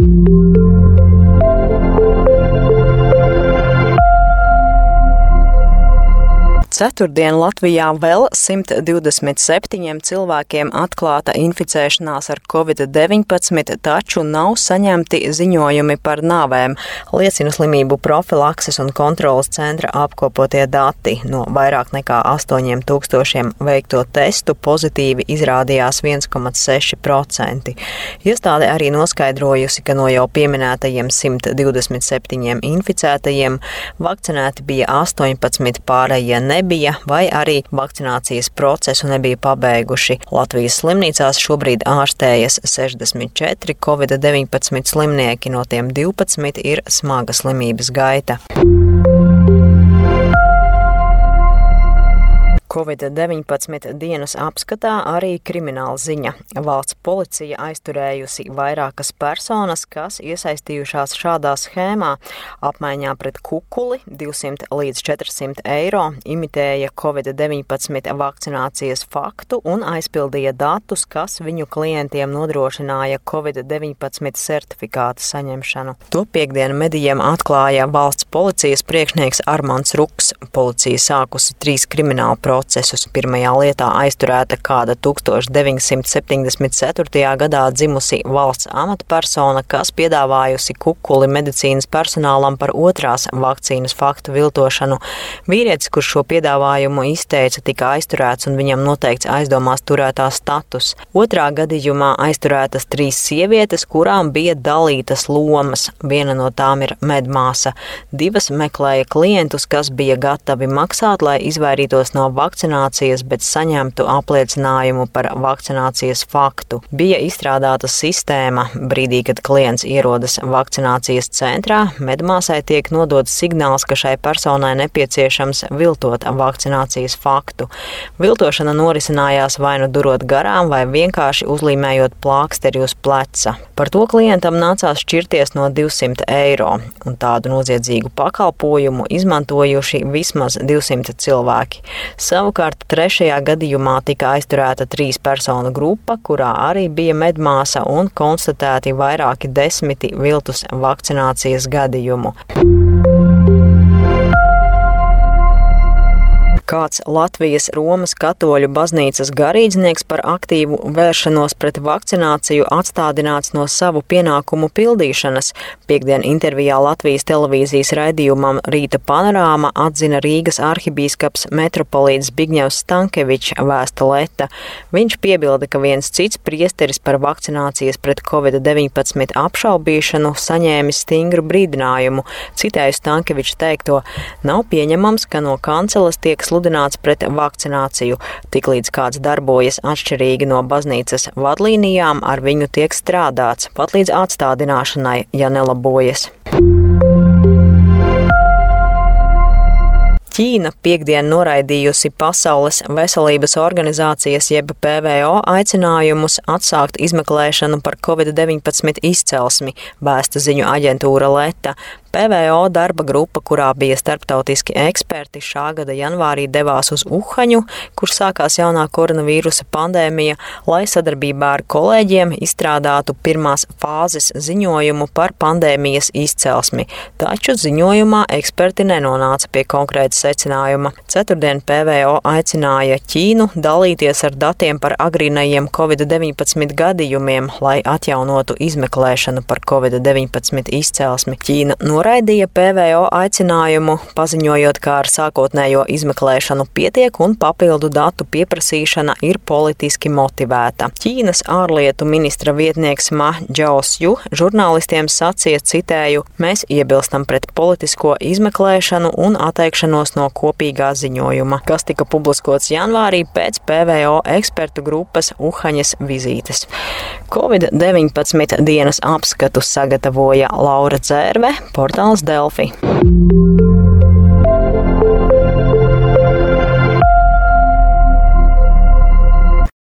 you Ceturtdien Latvijā vēl 127 cilvēkiem atklāta inficēšanās ar covid-19, taču nav saņemti ziņojumi par nāvēm, liecina slimību profilakses un kontrolas centra apkopotie dati. No vairāk nekā 8000 veikto testu pozitīvi izrādījās 1,6%. Iestāde arī noskaidrojusi, ka no jau pieminētajiem 127 inficētajiem vakcinēti bija 18 pārējie nebija nebija, vai arī vakcinācijas procesu nebija pabeiguši. Latvijas slimnīcās šobrīd ārstējas 64 covid-19 slimnieki, no tiem 12 ir smaga slimības gaita. Covid-19 dienas apskatā arī krimināla ziņa. Valsts policija aizturējusi vairākas personas, kas iesaistījušās šādā schēmā. Apmaiņā pret kukuli 200 līdz 400 eiro imitēja Covid-19 vakcinācijas faktu un aizpildīja datus, kas viņu klientiem nodrošināja Covid-19 certifikātu saņemšanu. To piekdienu medijiem atklāja valsts policijas priekšnieks Armāns Ruks. Policija sākusi trīs kriminālu procesus procesus. Pirmajā lietā aizturēta kāda 1974. gadā dzimusi valsts amatpersona, kas piedāvājusi kukuli medicīnas personālam par otrās vakcīnas faktu viltošanu. Vīrietis, kurš šo piedāvājumu izteica, tika aizturēts un viņam noteikts aizdomās turētā status. Otrā gadījumā aizturētas trīs sievietes, kurām bija dalītas lomas. Viena no tām ir medmāsa. Divas meklēja klientus, kas bija gatavi maksāt, lai izvairītos no vakcīnas vakcinācijas, bet saņemtu apliecinājumu par vakcinācijas faktu. Bija izstrādāta sistēma brīdī, kad klients ierodas vakcinācijas centrā, medmāsai tiek nodots signāls, ka šai personai nepieciešams viltot vakcinācijas faktu. Viltošana norisinājās vai nu durot garām, vai vienkārši uzlīmējot plāksteri uz pleca. Par to klientam nācās šķirties no 200 eiro, un tādu noziedzīgu pakalpojumu izmantojuši vismaz 200 cilvēki. Savukārt trešajā gadījumā tika aizturēta trīs personu grupa, kurā arī bija medmāsa un konstatēti vairāki desmiti viltus vakcinācijas gadījumu. Kāds Latvijas Romas katoļu baznīcas garīdznieks par aktīvu vēršanos pret vakcināciju atstādināts no savu pienākumu pildīšanas. Piektdien intervijā Latvijas televīzijas raidījumam Rīta panorāma atzina Rīgas arhibīskaps metropolīts Bigņevs Stankevičs vēsta Leta. Viņš piebilda, ka viens cits priesteris par vakcinācijas pret covid-19 apšaubīšanu saņēmis stingru brīdinājumu. Citēju Stankevičs teikto, nav pieņemams, ka no kanceles tiek sludināts sludināts pret vakcināciju. Tiklīdz kāds darbojas atšķirīgi no baznīcas vadlīnijām, ar viņu tiek strādāts, pat līdz atstādināšanai, ja nelabojas. Ķīna piekdien noraidījusi Pasaules veselības organizācijas jeb PVO aicinājumus atsākt izmeklēšanu par covid-19 izcelsmi, vēsta ziņu aģentūra Leta. PVO darba grupa, kurā bija starptautiski eksperti, šā gada janvārī devās uz Uhaņu, kur sākās jaunā koronavīrusa pandēmija, lai sadarbībā ar kolēģiem izstrādātu pirmās fāzes ziņojumu par pandēmijas izcelsmi. Taču ziņojumā eksperti nenonāca pie konkrēta secinājuma. Ceturtdien PVO aicināja Ķīnu dalīties ar datiem par agrīnajiem Covid-19 gadījumiem, lai atjaunotu izmeklēšanu par Covid-19 izcelsmi. Ķīna noraidīja PVO aicinājumu, paziņojot, ka ar sākotnējo izmeklēšanu pietiek un papildu datu pieprasīšana ir politiski motivēta. Ķīnas ārlietu ministra vietnieks Ma Džaosju žurnālistiem sacīja, citēju, mēs iebilstam pret politisko izmeklēšanu un atteikšanos no kopīgā ziņojuma, kas tika publiskots janvārī pēc PVO ekspertu grupas Uhaņas vizītes. Covid-19 dienas apskatu sagatavoja Laura Dzērve, portāls Delfi.